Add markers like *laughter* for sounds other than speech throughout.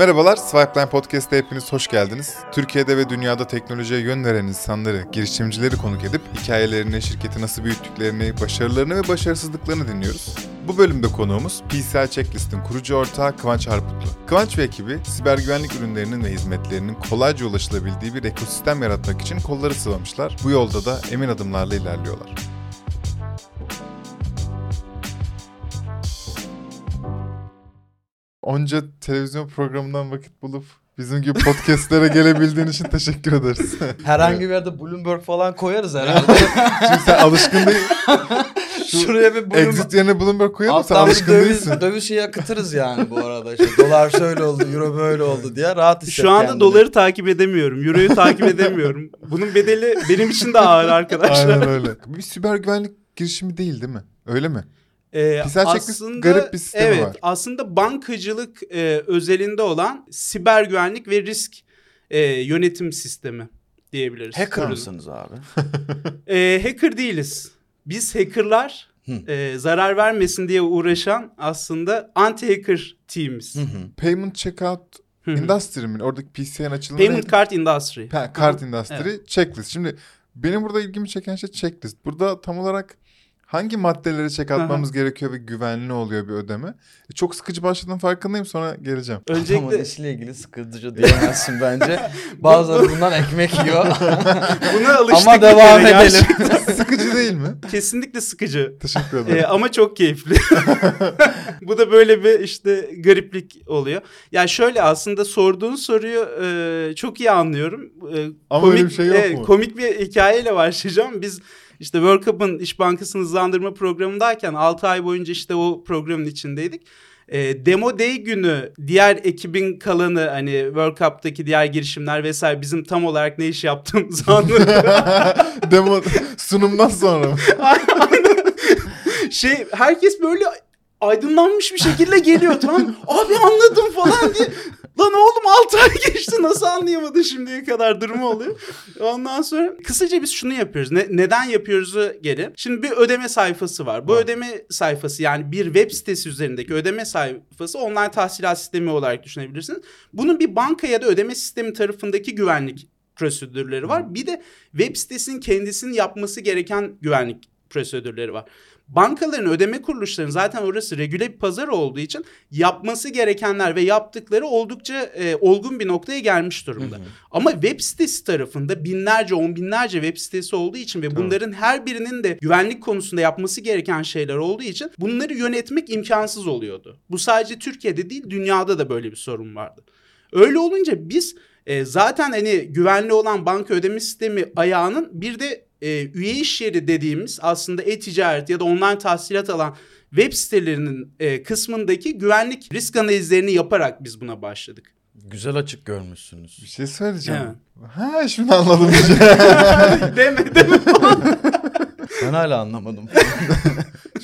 Merhabalar, Swipeline Podcast'a hepiniz hoş geldiniz. Türkiye'de ve dünyada teknolojiye yön veren insanları, girişimcileri konuk edip hikayelerini, şirketi nasıl büyüttüklerini, başarılarını ve başarısızlıklarını dinliyoruz. Bu bölümde konuğumuz PCI Checklist'in kurucu ortağı Kıvanç Harputlu. Kıvanç ve ekibi siber güvenlik ürünlerinin ve hizmetlerinin kolayca ulaşılabildiği bir ekosistem yaratmak için kolları sıvamışlar. Bu yolda da emin adımlarla ilerliyorlar. Onca televizyon programından vakit bulup bizim gibi podcastlere gelebildiğin için teşekkür ederiz. *laughs* Herhangi bir yerde Bloomberg falan koyarız herhalde. *laughs* Şimdi sen alışkın değil. *laughs* Şuraya bir Bloomberg. Exit yerine Bloomberg koyalım sen alışkın döviz, değilsin. döviz şeyi akıtırız yani bu arada. İşte dolar şöyle oldu, euro böyle oldu diye rahat hisset Şu anda kendini. doları takip edemiyorum. Euroyu takip edemiyorum. Bunun bedeli benim için de ağır arkadaşlar. Aynen öyle. Bir siber güvenlik girişimi değil değil mi? Öyle mi? Ee, Pisel checklist garip bir sistemi evet, var. Aslında bankacılık e, özelinde olan siber güvenlik ve risk e, yönetim sistemi diyebiliriz. Hacker Ürün. mısınız abi? *laughs* E, hacker değiliz. Biz hackerlar Hı. e, zarar vermesin diye uğraşan aslında anti-hacker team'iz. Hı hı. Payment Checkout. Industry mi? Oradaki PCI'nin açılımı Payment neydi? Card Industry. Pa- Card. Industry Checklist. Şimdi benim burada ilgimi çeken şey checklist. Burada tam olarak hangi maddeleri check atmamız gerekiyor ve güvenli oluyor bir ödeme? E, çok sıkıcı başladığım farkındayım sonra geleceğim. Adamın Öncelikle işiyle ilgili sıkıcı diyemezsin bence. *laughs* Bazıları bundan ekmek yiyor. *laughs* buna alıştık. Ama devam edelim. *laughs* sıkıcı değil mi? Kesinlikle sıkıcı. Teşekkür Ee, ederim. ama çok keyifli. Bu da böyle bir işte gariplik oluyor. Ya şöyle aslında sorduğun soruyu e, çok iyi anlıyorum. E, Ama öyle bir şey yok e, mu? Komik bir hikayeyle başlayacağım. Biz işte World Cup'ın İş Bankası'nın hızlandırma programındayken 6 ay boyunca işte o programın içindeydik. E, Demo Day günü diğer ekibin kalanı hani World Cup'taki diğer girişimler vesaire bizim tam olarak ne iş yaptığımızı *laughs* anladı. Demo sunumdan sonra mı? *laughs* şey herkes böyle aydınlanmış bir şekilde geliyor tamam? Abi anladım falan diye. Lan oğlum 6 ay geçti nasıl anlayamadın şimdiye kadar durumu oluyor. Ondan sonra kısaca biz şunu yapıyoruz. Ne, neden yapıyoruzu gelin. Şimdi bir ödeme sayfası var. Bu Var. ödeme sayfası yani bir web sitesi üzerindeki ödeme sayfası online tahsilat sistemi olarak düşünebilirsiniz. Bunun bir banka ya da ödeme sistemi tarafındaki güvenlik prosedürleri var. Bir de web sitesinin kendisinin yapması gereken güvenlik prosedürleri var. Bankaların ödeme kuruluşlarının zaten orası regüle bir pazar olduğu için yapması gerekenler ve yaptıkları oldukça e, olgun bir noktaya gelmiş durumda. Ama web sitesi tarafında binlerce, on binlerce web sitesi olduğu için ve bunların her birinin de güvenlik konusunda yapması gereken şeyler olduğu için bunları yönetmek imkansız oluyordu. Bu sadece Türkiye'de değil, dünyada da böyle bir sorun vardı. Öyle olunca biz e, zaten hani güvenli olan banka ödeme sistemi ayağının bir de e, üye iş yeri dediğimiz aslında e-ticaret ya da online tahsilat alan web sitelerinin e, kısmındaki güvenlik risk analizlerini yaparak biz buna başladık. Güzel açık görmüşsünüz. Bir şey söyleyeceğim. Evet. Ha şimdi anladım. *laughs* deme deme. Ben hala anlamadım.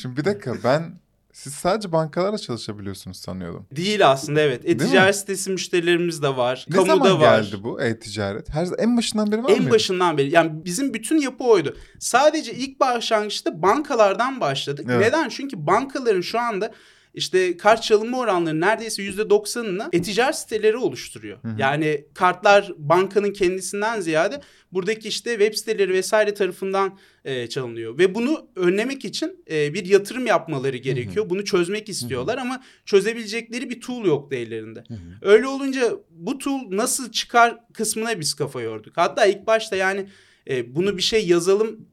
şimdi bir dakika ben siz sadece bankalarla çalışabiliyorsunuz sanıyordum. Değil aslında evet. E-ticaret sitesi müşterilerimiz de var. Ne kamuda zaman var. geldi bu e-ticaret? Her en başından beri var En mıydı? başından beri yani bizim bütün yapı oydu. Sadece ilk başlangıçta bankalardan başladık. Evet. Neden? Çünkü bankaların şu anda işte kart çalınma oranları neredeyse %90'ını e-ticaret siteleri oluşturuyor. Hı hı. Yani kartlar bankanın kendisinden ziyade buradaki işte web siteleri vesaire tarafından e, çalınıyor. Ve bunu önlemek için e, bir yatırım yapmaları gerekiyor. Bunu çözmek istiyorlar ama çözebilecekleri bir tool yoktu ellerinde. Öyle olunca bu tool nasıl çıkar kısmına biz kafa yorduk. Hatta ilk başta yani e, bunu bir şey yazalım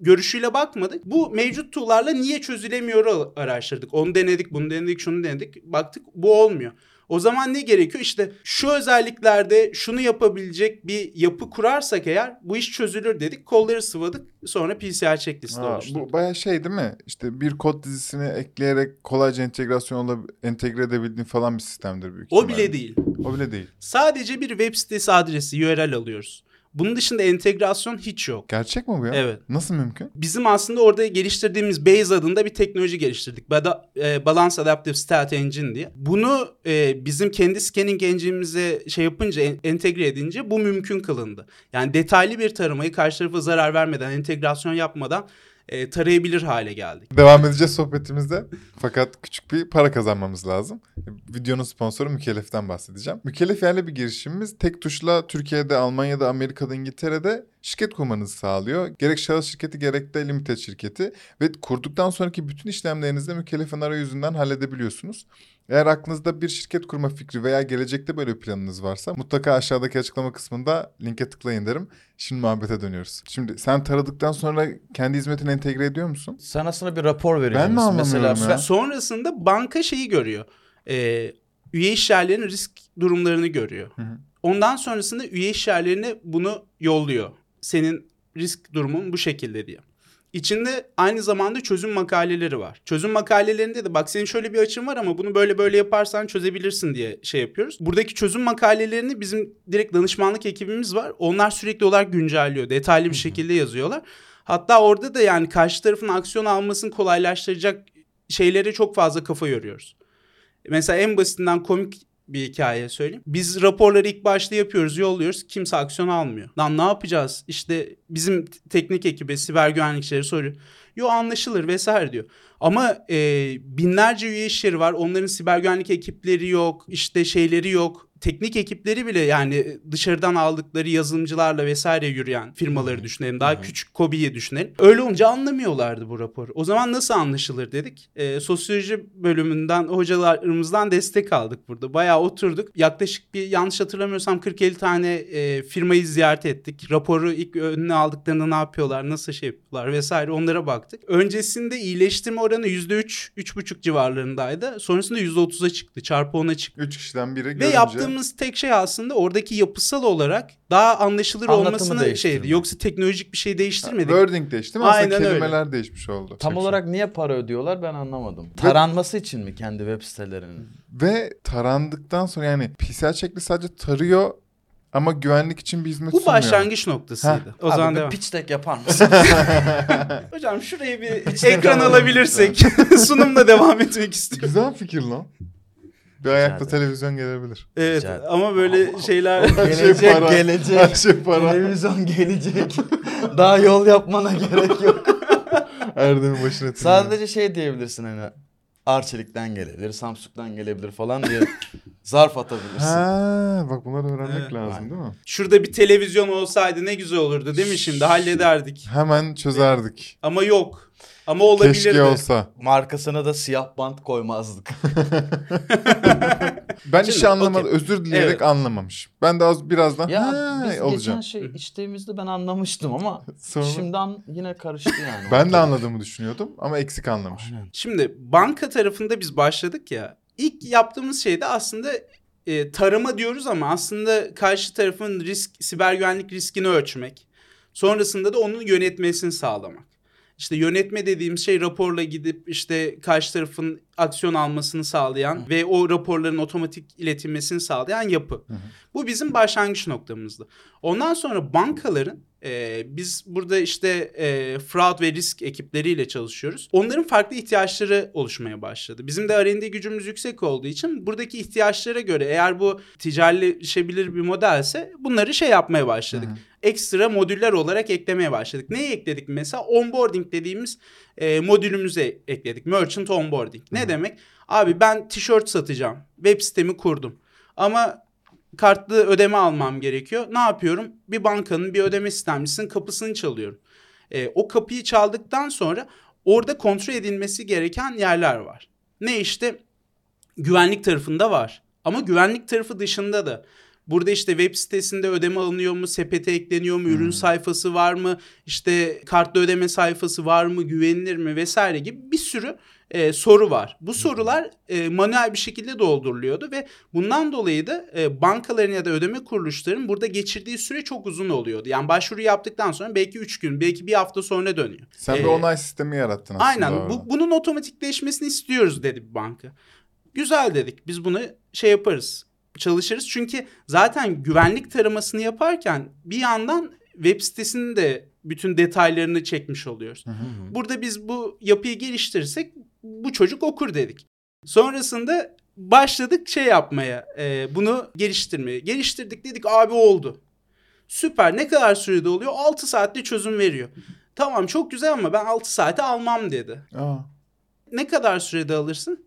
görüşüyle bakmadık. Bu mevcut tool'larla niye çözülemiyor araştırdık. Onu denedik, bunu denedik, şunu denedik. Baktık bu olmuyor. O zaman ne gerekiyor? İşte şu özelliklerde şunu yapabilecek bir yapı kurarsak eğer bu iş çözülür dedik. Kolları sıvadık. Sonra PCR checklisti Ha, oluşturduk. bu baya şey değil mi? İşte bir kod dizisini ekleyerek kolayca entegrasyon entegre edebildiğin falan bir sistemdir büyük O ihtimalle. bile değil. O bile değil. Sadece bir web sitesi adresi, URL alıyoruz. Bunun dışında entegrasyon hiç yok. Gerçek mi bu ya? Evet. Nasıl mümkün? Bizim aslında orada geliştirdiğimiz Base adında bir teknoloji geliştirdik. Bada, e, Balance Adaptive Stat Engine diye. Bunu e, bizim kendi scanning engine'imize şey yapınca, en- entegre edince bu mümkün kılındı. Yani detaylı bir taramayı karşı tarafa zarar vermeden, entegrasyon yapmadan e, tarayabilir hale geldik. Devam edeceğiz sohbetimizde. Fakat küçük bir para kazanmamız lazım. Videonun sponsoru Mükellef'ten bahsedeceğim. Mükellef yerli bir girişimimiz. Tek tuşla Türkiye'de, Almanya'da, Amerika'da, İngiltere'de şirket kurmanızı sağlıyor. Gerek şahıs şirketi gerek de limited şirketi. Ve kurduktan sonraki bütün işlemlerinizi de Mükellef'in arayüzünden halledebiliyorsunuz. Eğer aklınızda bir şirket kurma fikri veya gelecekte böyle bir planınız varsa mutlaka aşağıdaki açıklama kısmında linke tıklayın derim. Şimdi muhabbete dönüyoruz. Şimdi sen taradıktan sonra kendi hizmetine entegre ediyor musun? Sen aslında bir rapor veriyor Ben mi anlamıyorum Mesela ya? Sonrasında banka şeyi görüyor. E, üye işyerlerinin risk durumlarını görüyor. Hı hı. Ondan sonrasında üye işyerlerine bunu yolluyor. Senin risk durumun bu şekilde diye. İçinde aynı zamanda çözüm makaleleri var. Çözüm makalelerinde de bak senin şöyle bir açın var ama bunu böyle böyle yaparsan çözebilirsin diye şey yapıyoruz. Buradaki çözüm makalelerini bizim direkt danışmanlık ekibimiz var. Onlar sürekli olarak güncelliyor. Detaylı bir şekilde yazıyorlar. Hatta orada da yani karşı tarafın aksiyon almasını kolaylaştıracak şeylere çok fazla kafa yoruyoruz. Mesela en basitinden komik bir hikaye söyleyeyim. Biz raporları ilk başta yapıyoruz, yolluyoruz. Kimse aksiyon almıyor. Lan ne yapacağız? İşte bizim teknik ekibe, siber güvenlikçileri soruyor. Yo anlaşılır vesaire diyor. Ama e, binlerce üye iş yeri var. Onların siber güvenlik ekipleri yok. işte şeyleri yok. Teknik ekipleri bile yani dışarıdan aldıkları yazılımcılarla vesaire yürüyen firmaları düşünelim. Daha küçük Kobi'yi düşünelim. Öyle olunca anlamıyorlardı bu raporu. O zaman nasıl anlaşılır dedik. E, sosyoloji bölümünden hocalarımızdan destek aldık burada. Bayağı oturduk. Yaklaşık bir yanlış hatırlamıyorsam 40-50 tane e, firmayı ziyaret ettik. Raporu ilk önüne aldıklarında ne yapıyorlar, nasıl şey yapıyorlar vesaire onlara baktık. Öncesinde iyileştirme oranı %3, 3,5 civarlarındaydı. Sonrasında %30'a çıktı. Çarpı 10'a çıktı. Üç kişiden biri Ve görünce... yaptığımız tek şey aslında oradaki yapısal olarak daha anlaşılır Anlatımı olmasını değiştirme. şeydi. Yoksa teknolojik bir şey değiştirmedik. Wording değişti mi? Aslında Aynen öyle. kelimeler değişmiş oldu. Tam Çok olarak niye para ödüyorlar ben anlamadım. Taranması için mi kendi web sitelerinin? Ve tarandıktan sonra yani PCR çekli sadece tarıyor ama güvenlik için bir hizmet Bu sunmuyor. başlangıç noktasıydı. O Abi zaman devam. pitch deck yapar mısın? *laughs* Hocam şurayı bir ekran alabilirsek *laughs* sunumla devam etmek istiyorum. Güzel fikir lan. Bir ayakta ederim. televizyon gelebilir. Evet Rica ederim. ama böyle şeyler Her *laughs* şey gelecek para. gelecek. Her şey para. Televizyon gelecek. *laughs* Daha yol yapmana gerek yok. *laughs* Erdem'in başına. Sadece şey diyebilirsin hani Arçelik'ten gelebilir, Samsung'dan gelebilir falan diye zarf atabilirsin. Ha, bak bunları öğrenmek Evet. lazım Aynen. değil mi? şurada bir televizyon olsaydı ne güzel olurdu değil mi şimdi hallederdik. Hemen çözerdik. Ama yok. Ama olabilirdi. Keşke olsa. Markasına da siyah bant koymazdık. *laughs* Ben Şimdi, işi anlamadım. okey. Özür dileyerek Evet. anlamamış. Ben de az birazdan ya ha, biz olacağım. geçen şey içtiğimizde ben anlamıştım ama *laughs* Sonra şimdi an, yine karıştı yani. ben de anladığımı düşünüyordum ama eksik anlamış. Aynen. Şimdi banka tarafında biz başladık ya. İlk yaptığımız şey de aslında e, tarama diyoruz ama aslında karşı tarafın risk siber güvenlik riskini ölçmek. Sonrasında da onun yönetmesini sağlamak. İşte yönetme dediğimiz şey raporla gidip işte karşı tarafın aksiyon almasını sağlayan ve o raporların otomatik iletilmesini sağlayan yapı. hı. Bu bizim başlangıç noktamızdı. Ondan sonra bankaların e, biz burada işte e, fraud ve risk ekipleriyle çalışıyoruz. Onların farklı ihtiyaçları oluşmaya başladı. Bizim de R&D gücümüz yüksek olduğu için buradaki ihtiyaçlara göre eğer bu ticarileşebilir bir modelse bunları şey yapmaya başladık. Hı hı. Ekstra modüller olarak eklemeye başladık. Neyi ekledik mesela? Onboarding dediğimiz e, modülümüze ekledik. Merchant onboarding. Ne demek? Abi ben tişört satacağım. Web sitemi kurdum. Ama kartlı ödeme almam gerekiyor. Ne yapıyorum? Bir bankanın bir ödeme sistemcisinin kapısını çalıyorum. E, o kapıyı çaldıktan sonra orada kontrol edilmesi gereken yerler var. Ne işte güvenlik tarafında var. Ama güvenlik tarafı dışında da burada işte web sitesinde ödeme alınıyor mu, sepete ekleniyor mu, ürün sayfası var mı, işte kartlı ödeme sayfası var mı, güvenilir mi vesaire gibi bir sürü e, soru var. Bu sorular e, manuel bir şekilde dolduruluyordu ve bundan dolayı da e, bankaların ya da ödeme kuruluşlarının burada geçirdiği süre çok uzun oluyordu. Yani başvuru yaptıktan sonra belki 3 gün, belki bir hafta sonra dönüyor. Sen bir Ee, onay sistemi yarattın aslında. Aynen. Bu, bunun otomatikleşmesini istiyoruz dedi bir banka. Güzel dedik. Biz bunu şey yaparız. Çalışırız. Çünkü zaten güvenlik taramasını yaparken bir yandan web sitesinin de bütün detaylarını çekmiş oluyoruz. Burada biz bu yapıyı geliştirirsek bu çocuk okur dedik. Sonrasında başladık şey yapmaya, e, bunu geliştirmeye. Geliştirdik dedik abi oldu. Süper ne kadar sürede oluyor? 6 saatte çözüm veriyor. Tamam çok güzel ama ben 6 saate almam dedi. Aa, Ne kadar sürede alırsın?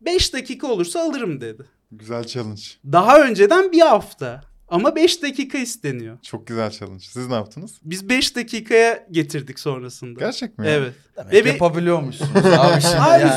5 dakika olursa alırım dedi. Güzel challenge. Daha önceden bir hafta. Ama 5 dakika isteniyor. Çok güzel challenge. Siz ne yaptınız? Biz 5 dakikaya getirdik sonrasında. Gerçek mi? ya? Evet. Demek Ve bir- yapabiliyormuşsunuz abi *laughs* şimdi Abi yani.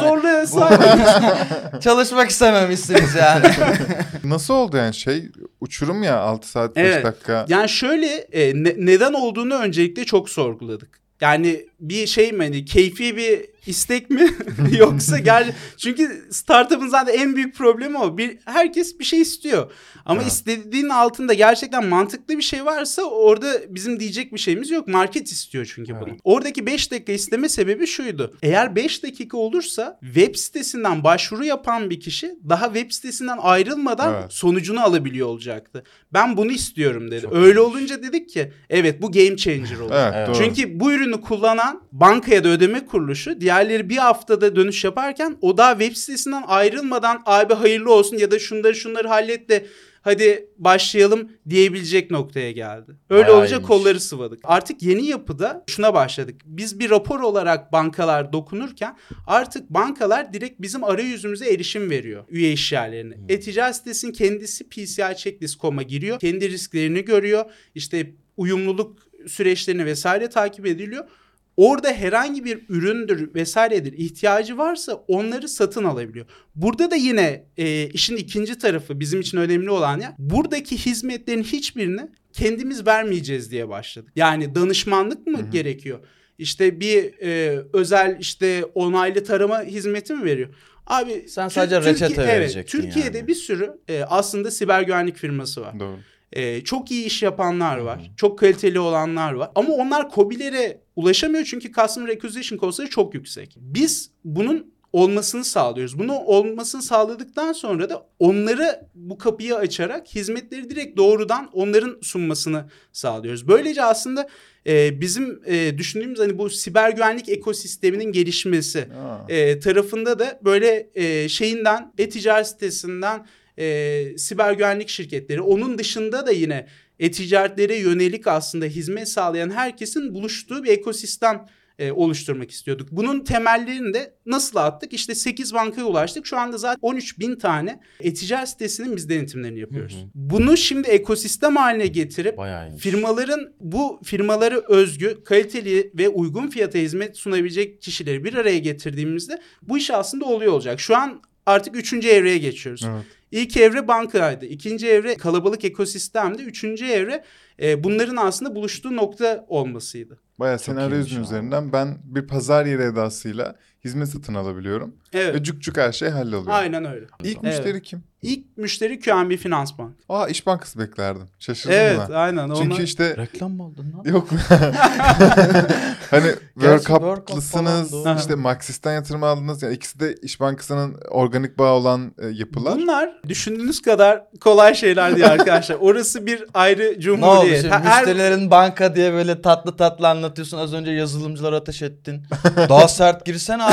*laughs* Çalışmak istememişsiniz yani. *laughs* Nasıl oldu yani şey uçurum ya 6 saat 5 Evet. dakika. Yani şöyle e, ne- neden olduğunu öncelikle çok sorguladık. Yani bir şey mi hani keyfi bir istek mi *laughs* yoksa gel çünkü startup'ın zaten en büyük problemi o. Bir herkes bir şey istiyor. Ama Evet. istediğin altında gerçekten mantıklı bir şey varsa orada bizim diyecek bir şeyimiz yok. Market istiyor çünkü bunu. Evet. Oradaki 5 dakika isteme sebebi şuydu. Eğer 5 dakika olursa web sitesinden başvuru yapan bir kişi daha web sitesinden ayrılmadan Evet. sonucunu alabiliyor olacaktı. Ben bunu istiyorum dedi. Çok Öyle olunca dedik ki evet bu game changer. Evet, Evet. doğru. Çünkü bu ürünü kullanan bankaya da ödeme kuruluşu diğerleri bir haftada dönüş yaparken o daha web sitesinden ayrılmadan abi hayırlı olsun ya da şunları şunları hallet de hadi başlayalım diyebilecek noktaya geldi. Öyle Bayağı olunca iyiymiş. kolları sıvadık. Artık yeni yapıda şuna başladık. Biz bir rapor olarak bankalar dokunurken artık bankalar direkt bizim arayüzümüze erişim veriyor üye işyerlerine. Hmm. E-ticaret sitesinin kendisi PCI checklist.com'a giriyor. Kendi risklerini görüyor. İşte uyumluluk süreçlerini vesaire takip ediliyor. Orada herhangi bir üründür vesairedir ihtiyacı varsa onları satın alabiliyor. Burada da yine e, işin ikinci tarafı bizim için önemli olan ya buradaki hizmetlerin hiçbirini kendimiz vermeyeceğiz diye başladık. Yani danışmanlık mı Hı hı. gerekiyor? İşte bir e, özel işte onaylı tarama hizmeti mi veriyor? Abi Sen sadece Türkiye- reçete evet, verecektin Türkiye'de yani. bir sürü e, aslında siber güvenlik firması var. Doğru. Ee, çok iyi iş yapanlar var. Çok kaliteli olanlar var. Ama onlar COBİ'lere ulaşamıyor çünkü Customer Acquisition Cost'ları çok yüksek. Biz bunun olmasını sağlıyoruz. Bunu olmasını sağladıktan sonra da onları bu kapıyı açarak hizmetleri direkt doğrudan onların sunmasını sağlıyoruz. Böylece aslında e, bizim e, düşündüğümüz hani bu siber güvenlik ekosisteminin gelişmesi Aa. e, tarafında da böyle e, şeyinden e-ticaret sitesinden e, siber güvenlik şirketleri onun dışında da yine e-ticaretlere yönelik aslında hizmet sağlayan herkesin buluştuğu bir ekosistem e, oluşturmak istiyorduk. Bunun temellerini de nasıl attık? İşte 8 bankaya ulaştık. Şu anda zaten 13 bin tane e-ticaret sitesinin biz denetimlerini yapıyoruz. Hı hı. Bunu şimdi ekosistem haline getirip. Firmaların bu firmaları özgü, kaliteli ve uygun fiyata hizmet sunabilecek kişileri bir araya getirdiğimizde bu iş aslında oluyor olacak. Şu an artık üçüncü evreye geçiyoruz. Evet. İlk evre bankaydı. ikinci evre kalabalık ekosistemdi. Üçüncü evre e, bunların aslında buluştuğu nokta olmasıydı. Bayağı abi. üzerinden ben bir pazar yeri edasıyla hizmet satın alabiliyorum. Evet. Ve cuk cuk her şey halloluyor. Aynen öyle. İlk Evet. müşteri kim? İlk müşteri QNB Finans Bank. Aa İş Bankası beklerdim. Şaşırdım Evet, ben. aynen. Ona... Çünkü işte Reklam mı aldın lan? yok. *laughs* hani World World Cup Cup'lısınız. işte Maxis'ten yatırım aldınız. Yani ikisi de İş Bankası'nın organik bağ olan e, yapılar. Bunlar düşündüğünüz kadar kolay şeyler değil arkadaşlar. *laughs* Orası bir ayrı Ne oldu cumhuriyet. şimdi Ha- her- müşterilerin banka diye böyle tatlı tatlı anlatıyorsun. Az önce yazılımcılara ateş ettin. Daha sert girsene abi.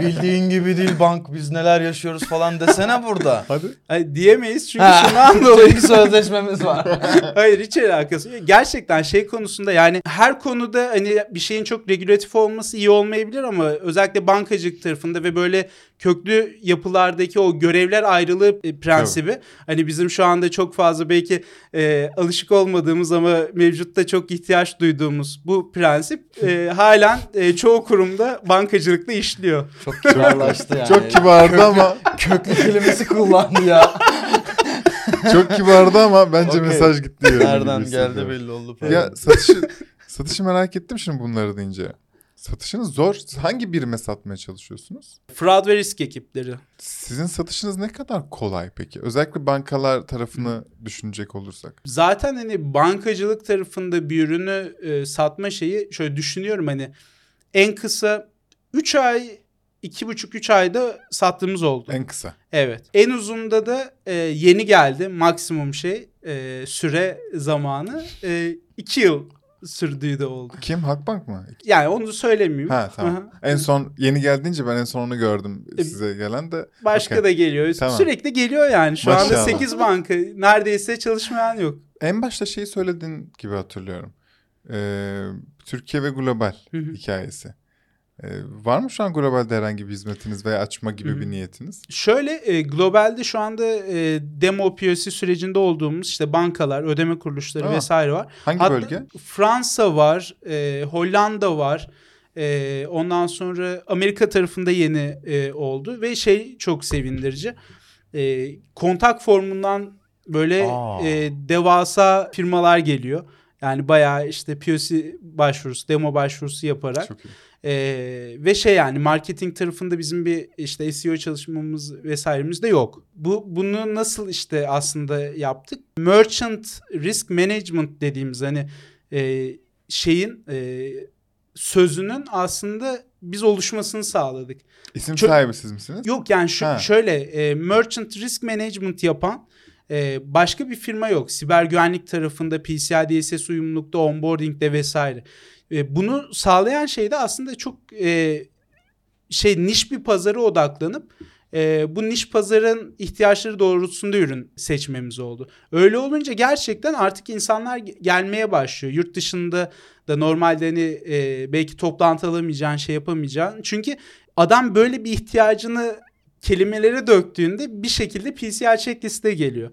Bildiğin gibi değil bank biz neler yaşıyoruz falan desene burada. Hadi. Ay, diyemeyiz çünkü Ha, şundan *laughs* dolayı. Çünkü sözleşmemiz var. *laughs* Hayır hiç alakası yok. Gerçekten şey konusunda yani her konuda hani bir şeyin çok regülatif olması iyi olmayabilir ama özellikle bankacılık tarafında ve böyle köklü yapılardaki o görevler ayrılığı e, prensibi hani bizim şu anda çok fazla belki e, alışık olmadığımız ama mevcutta çok ihtiyaç duyduğumuz bu prensip e, *laughs* halen e, çoğu kurumda bankacılıkta işliyor. Çok kibarlaştı *laughs* yani. Çok kibardı ama Köklü kelimesi kullandı ya. *laughs* çok kibardı ama bence Okey. mesaj gitti. Nereden geldi belli oldu falan. Ya satışı satışı merak ettim şimdi bunları deyince. Satışınız zor. Siz hangi birime satmaya çalışıyorsunuz? Fraud ve risk ekipleri. Sizin satışınız ne kadar kolay peki? Özellikle bankalar tarafını düşünecek olursak. Zaten hani bankacılık tarafında bir ürünü e, satma şeyi şöyle düşünüyorum hani en kısa 3 ay 2,5-3 ayda sattığımız oldu. En kısa. Evet. En uzunda da e, yeni geldi maksimum şey e, süre zamanı 2 yıl sürdüğü de oldu. Kim? Halkbank mı? Yani onu söylemeyeyim. Ha tamam. Aha. En son yeni geldiğince ben en son onu gördüm E, size gelen de. Başka Okey. da geliyor. Tamam. Sürekli geliyor yani. Şu anda Maşallah. 8 banka neredeyse çalışmayan yok. En başta şeyi söylediğin gibi hatırlıyorum. Ee, Türkiye ve global hikayesi. Ee, var mı şu an globalde herhangi bir hizmetiniz veya açma gibi Hı hı. bir niyetiniz? Şöyle e, globalde şu anda e, demo POC sürecinde olduğumuz işte bankalar, ödeme kuruluşları Aa. vesaire var. Hangi Hatta bölge? Fransa var, e, Hollanda var. E, ondan sonra Amerika tarafında yeni e, oldu ve şey çok sevindirici. E, kontak formundan böyle Aa. e, devasa firmalar geliyor. Yani bayağı işte POC başvurusu, demo başvurusu yaparak. Çok iyi. Ee, ve şey yani marketing tarafında bizim bir işte SEO çalışmamız vesairemiz de yok. Bu bunu nasıl işte aslında yaptık? Merchant Risk Management dediğimiz hani e, şeyin e, sözünün aslında biz oluşmasını sağladık. İsim Çok- sahibi siz misiniz? Yok yani şu Ha. şöyle e, Merchant Risk Management yapan e, başka bir firma yok. Siber güvenlik tarafında PCI DSS uyumlulukta, onboarding'de vesaire. E, bunu sağlayan şey de aslında çok e, şey niş bir pazara odaklanıp e, bu niş pazarın ihtiyaçları doğrultusunda ürün seçmemiz oldu. Öyle olunca gerçekten artık insanlar ge- gelmeye başlıyor. Yurt dışında da normalde hani e, belki toplantı alamayacağın şey yapamayacağın. Çünkü adam böyle bir ihtiyacını kelimelere döktüğünde bir şekilde PCI checklist'e geliyor.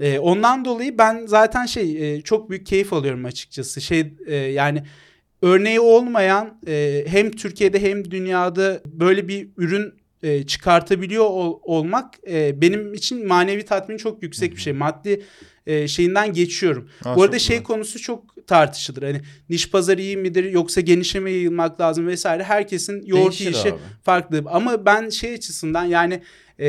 E, ondan dolayı ben zaten şey e, çok büyük keyif alıyorum açıkçası. Şey e, yani örneği olmayan e, hem Türkiye'de hem dünyada böyle bir ürün e, çıkartabiliyor ol- olmak e, benim için manevi tatmin çok yüksek bir şey. Maddi e, şeyinden geçiyorum. Aa, Bu arada şey güzel. konusu çok tartışılır. Hani niş pazar iyi midir yoksa genişleme yayılmak lazım vesaire. Herkesin yoğurt Değişir işi abi. farklı. Ama ben şey açısından yani e,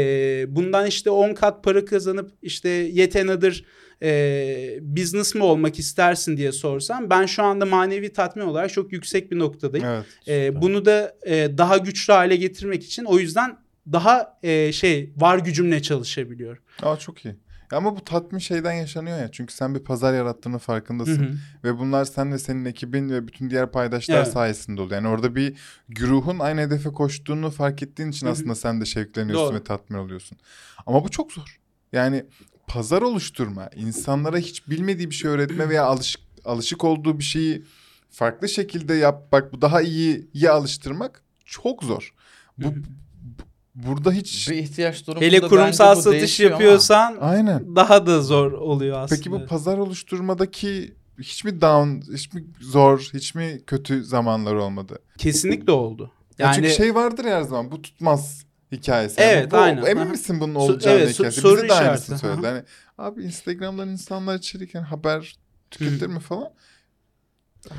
bundan işte 10 kat para kazanıp işte yet another e, business mi olmak istersin diye sorsam ben şu anda manevi tatmin olarak çok yüksek bir noktadayım. Evet. E, bunu da e, daha güçlü hale getirmek için o yüzden daha e, şey var gücümle çalışabiliyorum. Aa çok iyi. Ama bu tatmin şeyden yaşanıyor ya. Çünkü sen bir pazar yarattığının farkındasın. Hı hı. Ve bunlar sen ve senin ekibin ve bütün diğer paydaşlar Evet. sayesinde oluyor. Yani orada bir güruhun aynı hedefe koştuğunu fark ettiğin için Hı hı. aslında sen de şevkleniyorsun Doğru. ve tatmin oluyorsun. Ama bu çok zor. Yani pazar oluşturma, insanlara hiç bilmediği bir şey öğretme veya alışık, alışık olduğu bir şeyi farklı şekilde yap. Bak bu daha iyi iyi alıştırmak çok zor. Bu, burada hiç Bir ihtiyaç durumunda Hele kurumsal bence bu satış değişiyor ama yapıyorsan aynen. daha da zor oluyor aslında. Peki bu pazar oluşturmadaki hiç mi down, hiç mi zor, hiç mi kötü zamanlar olmadı? kesinlikle oldu. Ya Yani çünkü şey vardır ya her zaman bu tutmaz hikayesi. Yani Evet, bu, aynen. Emin Aha. misin bunun olacağını evet, hikayesi? soru Bize de aynısını işareti. söyledi. Hani abi Instagram'dan insanlar içerikken haber tüketir mi falan?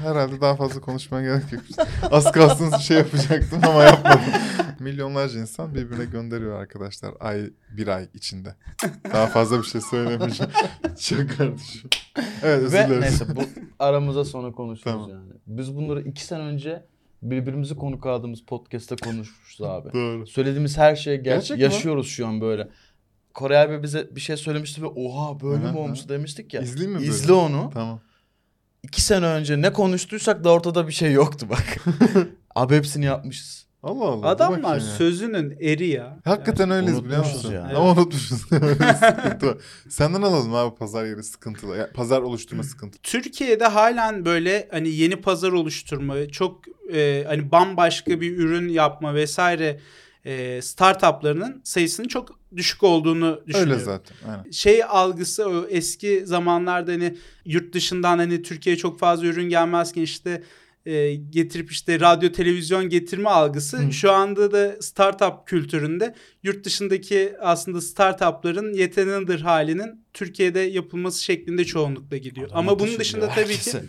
Herhalde daha fazla konuşmaya gerek yok. *laughs* Az kalsın şey yapacaktım ama yapmadım. *laughs* Milyonlarca insan birbirine gönderiyor arkadaşlar ay bir ay içinde. Daha fazla bir şey söylemeyeceğim. *laughs* Çok kardeşim. Evet özür dileriz. neyse bu aramıza sonra konuşuruz Tamam. yani. Biz bunları iki sene önce birbirimizi konuk aldığımız podcast'te konuşmuşuz *laughs* abi. Doğru. Söylediğimiz her şeyi ger- Gerçek mi? yaşıyoruz şu an böyle. Kore abi bize bir şey söylemişti ve oha böyle mi olmuş demiştik ya. İzleyeyim mi böyle? İzle onu. Tamam. İki sene önce ne konuştuysak da ortada bir şey yoktu bak. *laughs* abi hepsini yapmışız. Allah Allah. adamlar ya. sözünün eri ya. Hakikaten öyleyiz biliyor unutmuşuz musun? yani. Ama unutmuşuz. *laughs* Senden alalım abi pazar yeri sıkıntılı. Ya, pazar oluşturma sıkıntı. Türkiye'de halen böyle hani yeni pazar oluşturma, çok e, hani bambaşka bir ürün yapma vesaire e, startuplarının sayısının çok düşük olduğunu düşünüyorum. Öyle zaten. Aynen. Şey algısı o eski zamanlarda hani yurt dışından hani Türkiye'ye çok fazla ürün gelmezken işte e, getirip işte radyo televizyon getirme algısı Hı. şu anda da startup kültüründe yurt dışındaki aslında startupların yeteneğidir halinin Türkiye'de yapılması şeklinde çoğunlukla gidiyor. Adam Ama bunun dışında tabii ki herkese.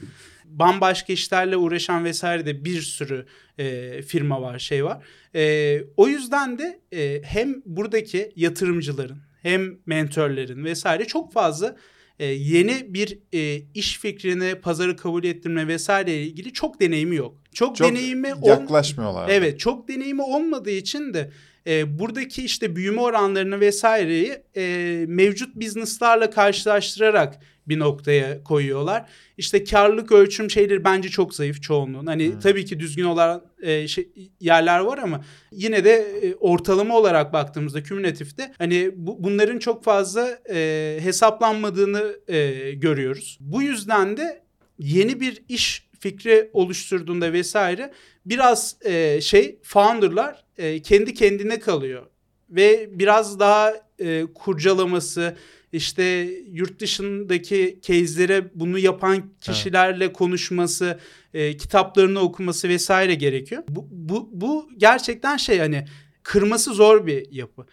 bambaşka işlerle uğraşan vesaire de bir sürü e, firma var, şey var. E, o yüzden de e, hem buradaki yatırımcıların hem mentörlerin vesaire çok fazla e, yeni bir e, iş fikrini pazarı kabul ettirme vesaire ilgili çok deneyimi yok. Çok, Çok deneyimi yaklaşmıyorlar. Evet çok deneyimi olmadığı için de e, buradaki işte büyüme oranlarını vesaireyi e, mevcut business'larla karşılaştırarak bir noktaya koyuyorlar. İşte karlılık ölçüm şeyleri bence çok zayıf çoğunluğun. Hani Hmm. tabii ki düzgün olan e, şey, yerler var ama yine de e, ortalama olarak baktığımızda kümülatifte hani bu, bunların çok fazla e, hesaplanmadığını e, görüyoruz. Bu yüzden de yeni bir iş fikri oluşturduğunda vesaire biraz e, şey founderlar e, kendi kendine kalıyor ve biraz daha e, kurcalaması işte yurt dışındaki case'lere bunu yapan kişilerle konuşması, e, kitaplarını okuması vesaire gerekiyor. Bu, bu, bu gerçekten şey hani kırması zor bir yapı.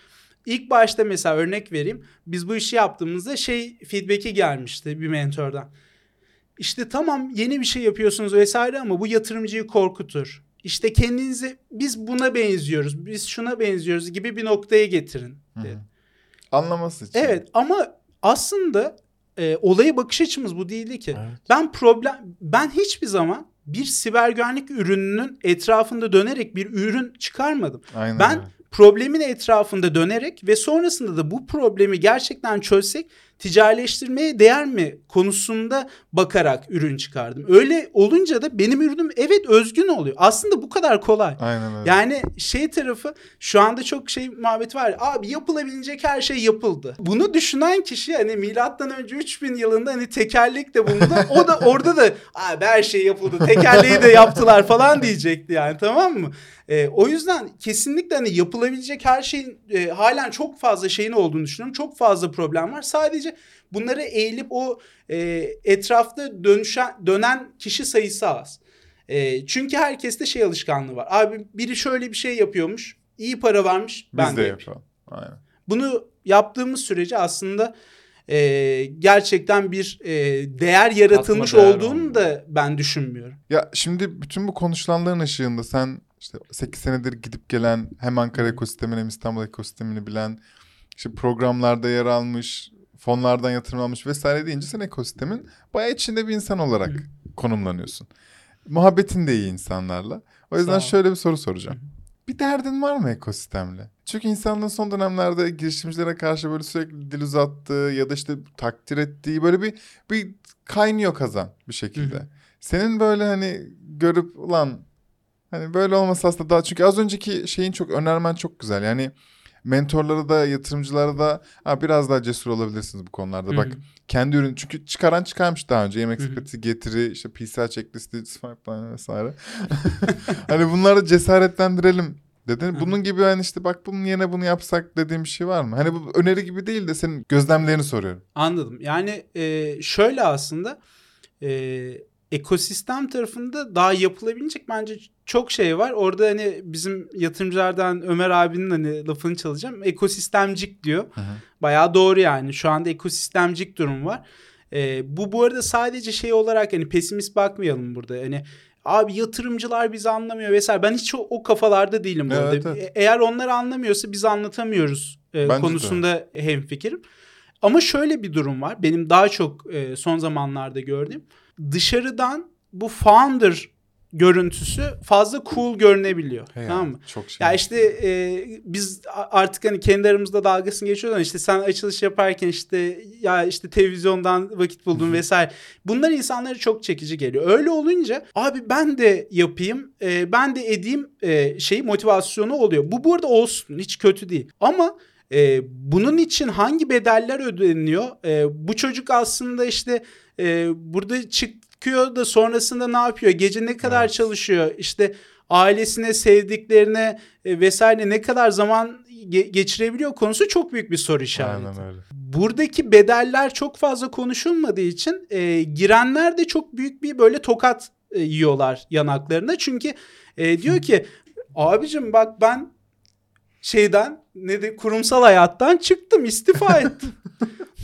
İlk başta mesela örnek vereyim. Biz bu işi yaptığımızda şey feedback'i gelmişti bir mentordan. İşte tamam yeni bir şey yapıyorsunuz vesaire ama bu yatırımcıyı korkutur. İşte kendinizi biz buna benziyoruz, biz şuna benziyoruz gibi bir noktaya getirin. Dedi. Anlaması için. Evet ama aslında e, olaya bakış açımız bu değildi ki. Evet. Ben problem ben hiçbir zaman bir siber güvenlik ürününün etrafında dönerek bir ürün çıkarmadım. Aynen Ben problemin etrafında dönerek ve sonrasında da bu problemi gerçekten çözsek ticarileştirmeye değer mi konusunda bakarak ürün çıkardım. Öyle olunca da benim ürünüm evet özgün oluyor. Aslında bu kadar kolay. Aynen öyle. Yani şey tarafı şu anda çok şey muhabbet var. ya, Abi yapılabilecek her şey yapıldı. Bunu düşünen kişi hani milattan önce 3000 yılında hani tekerlek de bulundu. o da orada da abi her şey yapıldı. Tekerleği de yaptılar falan diyecekti yani tamam mı? Ee, o yüzden kesinlikle hani yapılabilecek her şeyin e, halen çok fazla şeyin olduğunu düşünüyorum. Çok fazla problem var. Sadece bunları eğilip o e, etrafta dönüşen dönen kişi sayısı az. E, çünkü herkeste şey alışkanlığı var. Abi biri şöyle bir şey yapıyormuş. iyi para varmış. Biz Ben de de yapayım. yapalım. Aynen. Bunu yaptığımız sürece aslında e, gerçekten bir e, değer yaratılmış değer olduğunu olmuyor. da ben düşünmüyorum. Ya şimdi bütün bu konuşulanların ışığında sen işte 8 senedir gidip gelen hem Ankara ekosistemini hem İstanbul ekosistemini bilen işte programlarda yer almış, fonlardan yatırım almış vesaire deyince sen ekosistemin bayağı içinde bir insan olarak konumlanıyorsun. Muhabbetin de iyi insanlarla. O yüzden şöyle bir soru soracağım. Bir derdin var mı ekosistemle? Çünkü insanlığın son dönemlerde girişimcilere karşı böyle sürekli dil uzattığı ya da işte takdir ettiği böyle bir bir kaynıyor kazan bir şekilde. Senin böyle hani görüp ulan hani böyle olmasa aslında daha çünkü az önceki şeyin çok önermen çok güzel. Yani mentorlara da yatırımcılara da ha, biraz daha cesur olabilirsiniz bu konularda. Bak Hı hı. kendi ürün çünkü çıkaran çıkarmış daha önce. Yemek sepeti getiri işte PCI checklisti Swipeline vesaire. *laughs* hani bunları cesaretlendirelim dedin. Bunun gibi hani işte bak bunun yerine bunu yapsak dediğim bir şey var mı? Hani bu öneri gibi değil de senin gözlemlerini soruyorum. Anladım. Yani e, şöyle aslında e, ekosistem tarafında daha yapılabilecek bence çok şey var. Orada hani bizim yatırımcılardan Ömer abinin hani lafını çalacağım. Ekosistemcik diyor. Bayağı doğru yani. Şu anda ekosistemcik durum var. E, bu bu arada sadece şey olarak hani pesimist bakmayalım burada. Hani abi yatırımcılar bizi anlamıyor vesaire. Ben hiç o, o kafalarda değilim burada. Evet. E- Eğer onlar anlamıyorsa biz anlatamıyoruz e, Bence konusunda hemfikirim. Ama şöyle bir durum var. Benim daha çok e, son zamanlarda gördüğüm. Dışarıdan bu founder görüntüsü fazla cool görünebiliyor. Hey tamam mı? Çok şey. Ya işte e, biz artık hani kendi aramızda dalgasını geçiyoruz ama işte sen açılış yaparken işte ya işte televizyondan vakit buldun vesaire. Bunlar insanlara çok çekici geliyor. Öyle olunca abi ben de yapayım, e, ben de edeyim e, şey motivasyonu oluyor. Bu burada olsun hiç kötü değil. Ama e, bunun için hangi bedeller ödeniyor? E, bu çocuk aslında işte e, burada çıkıyor da sonrasında ne yapıyor? Gece ne kadar Evet. çalışıyor? İşte ailesine, sevdiklerine e, vesaire ne kadar zaman ge- geçirebiliyor konusu çok büyük bir soru işareti. Aynen öyle. Buradaki bedeller çok fazla konuşulmadığı için e, girenler de çok büyük bir böyle tokat e, yiyorlar yanaklarına. Çünkü e, diyor *laughs* ki abicim bak ben şeyden ne de kurumsal hayattan çıktım istifa *laughs* ettim.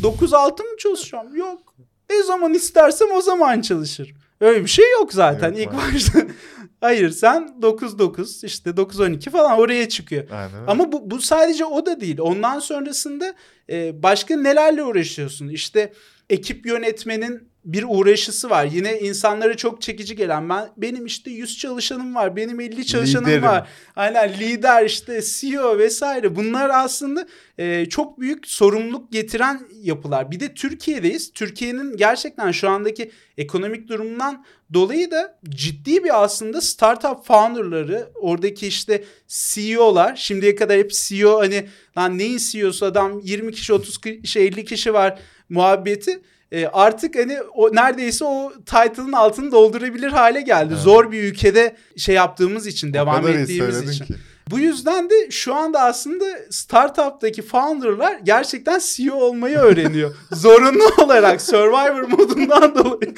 9-6 mı çalışacağım? Yok. Ne zaman istersem o zaman çalışırım. Öyle bir şey yok zaten Evet, ilk var. başta. *laughs* Hayır sen 9-9 işte 9-12 falan oraya çıkıyor. Aynen. Ama bu, bu sadece o da değil. Ondan sonrasında e, başka nelerle uğraşıyorsun? İşte ekip yönetmenin bir uğraşısı var. Yine insanlara çok çekici gelen ben benim işte 100 çalışanım var. Benim 50 çalışanım Liderim. var. Aynen lider işte CEO vesaire. Bunlar aslında e, çok büyük sorumluluk getiren yapılar. Bir de Türkiye'deyiz. Türkiye'nin gerçekten şu andaki ekonomik durumundan dolayı da ciddi bir aslında startup founderları, oradaki işte CEO'lar, şimdiye kadar hep CEO hani lan neyin CEO'su adam 20 kişi 30 kişi 50 kişi var. Muhabbeti e, artık hani o neredeyse o title'ın altını doldurabilir hale geldi. Evet. Zor bir ülkede şey yaptığımız için, devam ettiğimiz için. ki. Bu yüzden de şu anda aslında startup'taki founder'lar gerçekten CEO olmayı *laughs* öğreniyor. Zorunlu olarak Survivor modundan dolayı.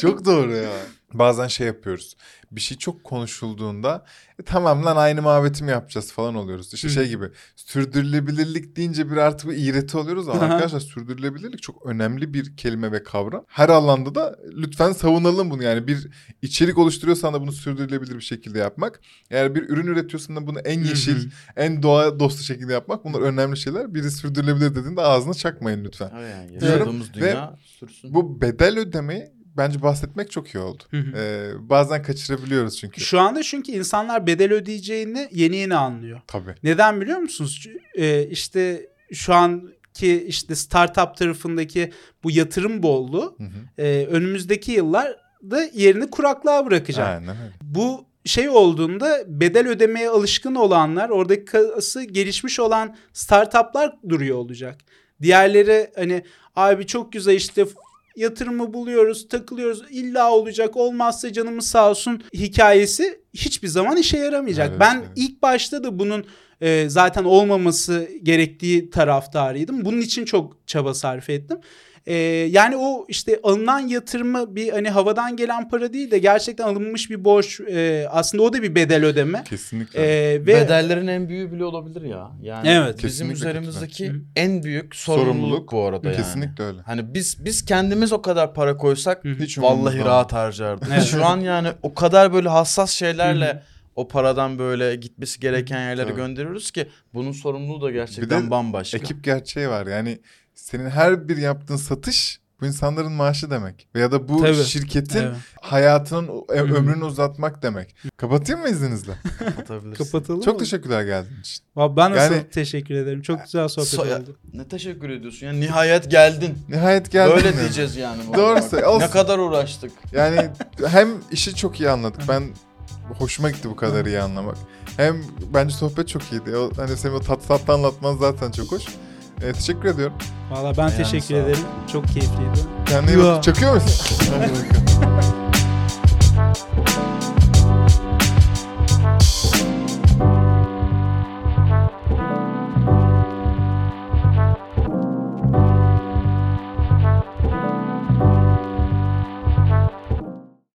Çok doğru ya. Bazen şey yapıyoruz. Bir şey çok konuşulduğunda e, tamam lan aynı muhabbeti mi yapacağız falan oluyoruz. İşte Hı. şey gibi sürdürülebilirlik deyince bir artık bir iğreti oluyoruz ama Aha. arkadaşlar sürdürülebilirlik çok önemli bir kelime ve kavram. Her alanda da lütfen savunalım bunu yani bir içerik oluşturuyorsan da bunu sürdürülebilir bir şekilde yapmak. Eğer bir ürün üretiyorsan da bunu en yeşil, en doğa dostu şekilde yapmak bunlar önemli şeyler. Biri sürdürülebilir dediğinde ağzına çakmayın lütfen. Yani Diyorum yaşadığımız ve dünya sürsün. Bu bedel ödemeyi bence bahsetmek çok iyi oldu. Hı hı. Ee, bazen kaçırabiliyoruz çünkü. Şu anda çünkü insanlar bedel ödeyeceğini yeni yeni anlıyor. Tabii. Neden biliyor musunuz? Ç- e, işte şu anki işte startup tarafındaki bu yatırım bolluğu Hı hı. e, önümüzdeki yıllarda yerini kuraklığa bırakacak. Aynen. Bu şey olduğunda bedel ödemeye alışkın olanlar, oradaki kası gelişmiş olan startuplar duruyor olacak. Diğerleri hani abi çok güzel işte yatırımı buluyoruz, takılıyoruz. illa olacak, olmazsa canımız sağ olsun hikayesi hiçbir zaman işe yaramayacak. Evet, ben evet. ilk başta da bunun e, zaten olmaması gerektiği taraftarıydım. Bunun için çok çaba sarf ettim. E, yani o işte alınan yatırımı bir hani havadan gelen para değil de gerçekten alınmış bir borç. e, aslında o da bir bedel ödeme. Kesinlikle. E, ve Bedellerin en büyüğü bile olabilir ya. Yani Evet. bizim Kesinlikle üzerimizdeki katılıyorum. en büyük sorumluluk, Sorumluluk. bu arada yani. Kesinlikle öyle. Hani biz biz kendimiz o kadar para koysak. Hiç vallahi rahat harcardık. Evet. Şu an yani o kadar böyle hassas şeylerle o paradan böyle gitmesi gereken yerlere Tabii. gönderiyoruz ki bunun sorumluluğu da Bir gerçekten de bambaşka. Ekip gerçeği var. Yani senin her bir yaptığın satış bu insanların maaşı demek. Veya da bu Tabii. şirketin Evet. hayatının hı. ömrünü uzatmak demek. Kapatayım mı izninizle? *laughs* Kapatabilirsin. kapatalım Çok mı? teşekkürler geldiğin için. Vallahi Ben nasıl Yani- teşekkür ederim. Çok güzel sohbet So- oldu. Ne teşekkür ediyorsun ya nihayet geldin. Nihayet geldin. Böyle yani. diyeceğiz yani. Doğru Bak, söyle- olsun. Ne kadar uğraştık. Yani hem işi çok iyi anladık. Ben hoşuma gitti bu kadar iyi anlamak. Hem bence sohbet çok iyiydi. O, hani senin o tat tatlı anlatman zaten çok hoş. E, teşekkür ediyorum. Valla ben Yani teşekkür ederim. Çok keyifliydi. Kendine iyi bak. Çakıyor musun? *laughs*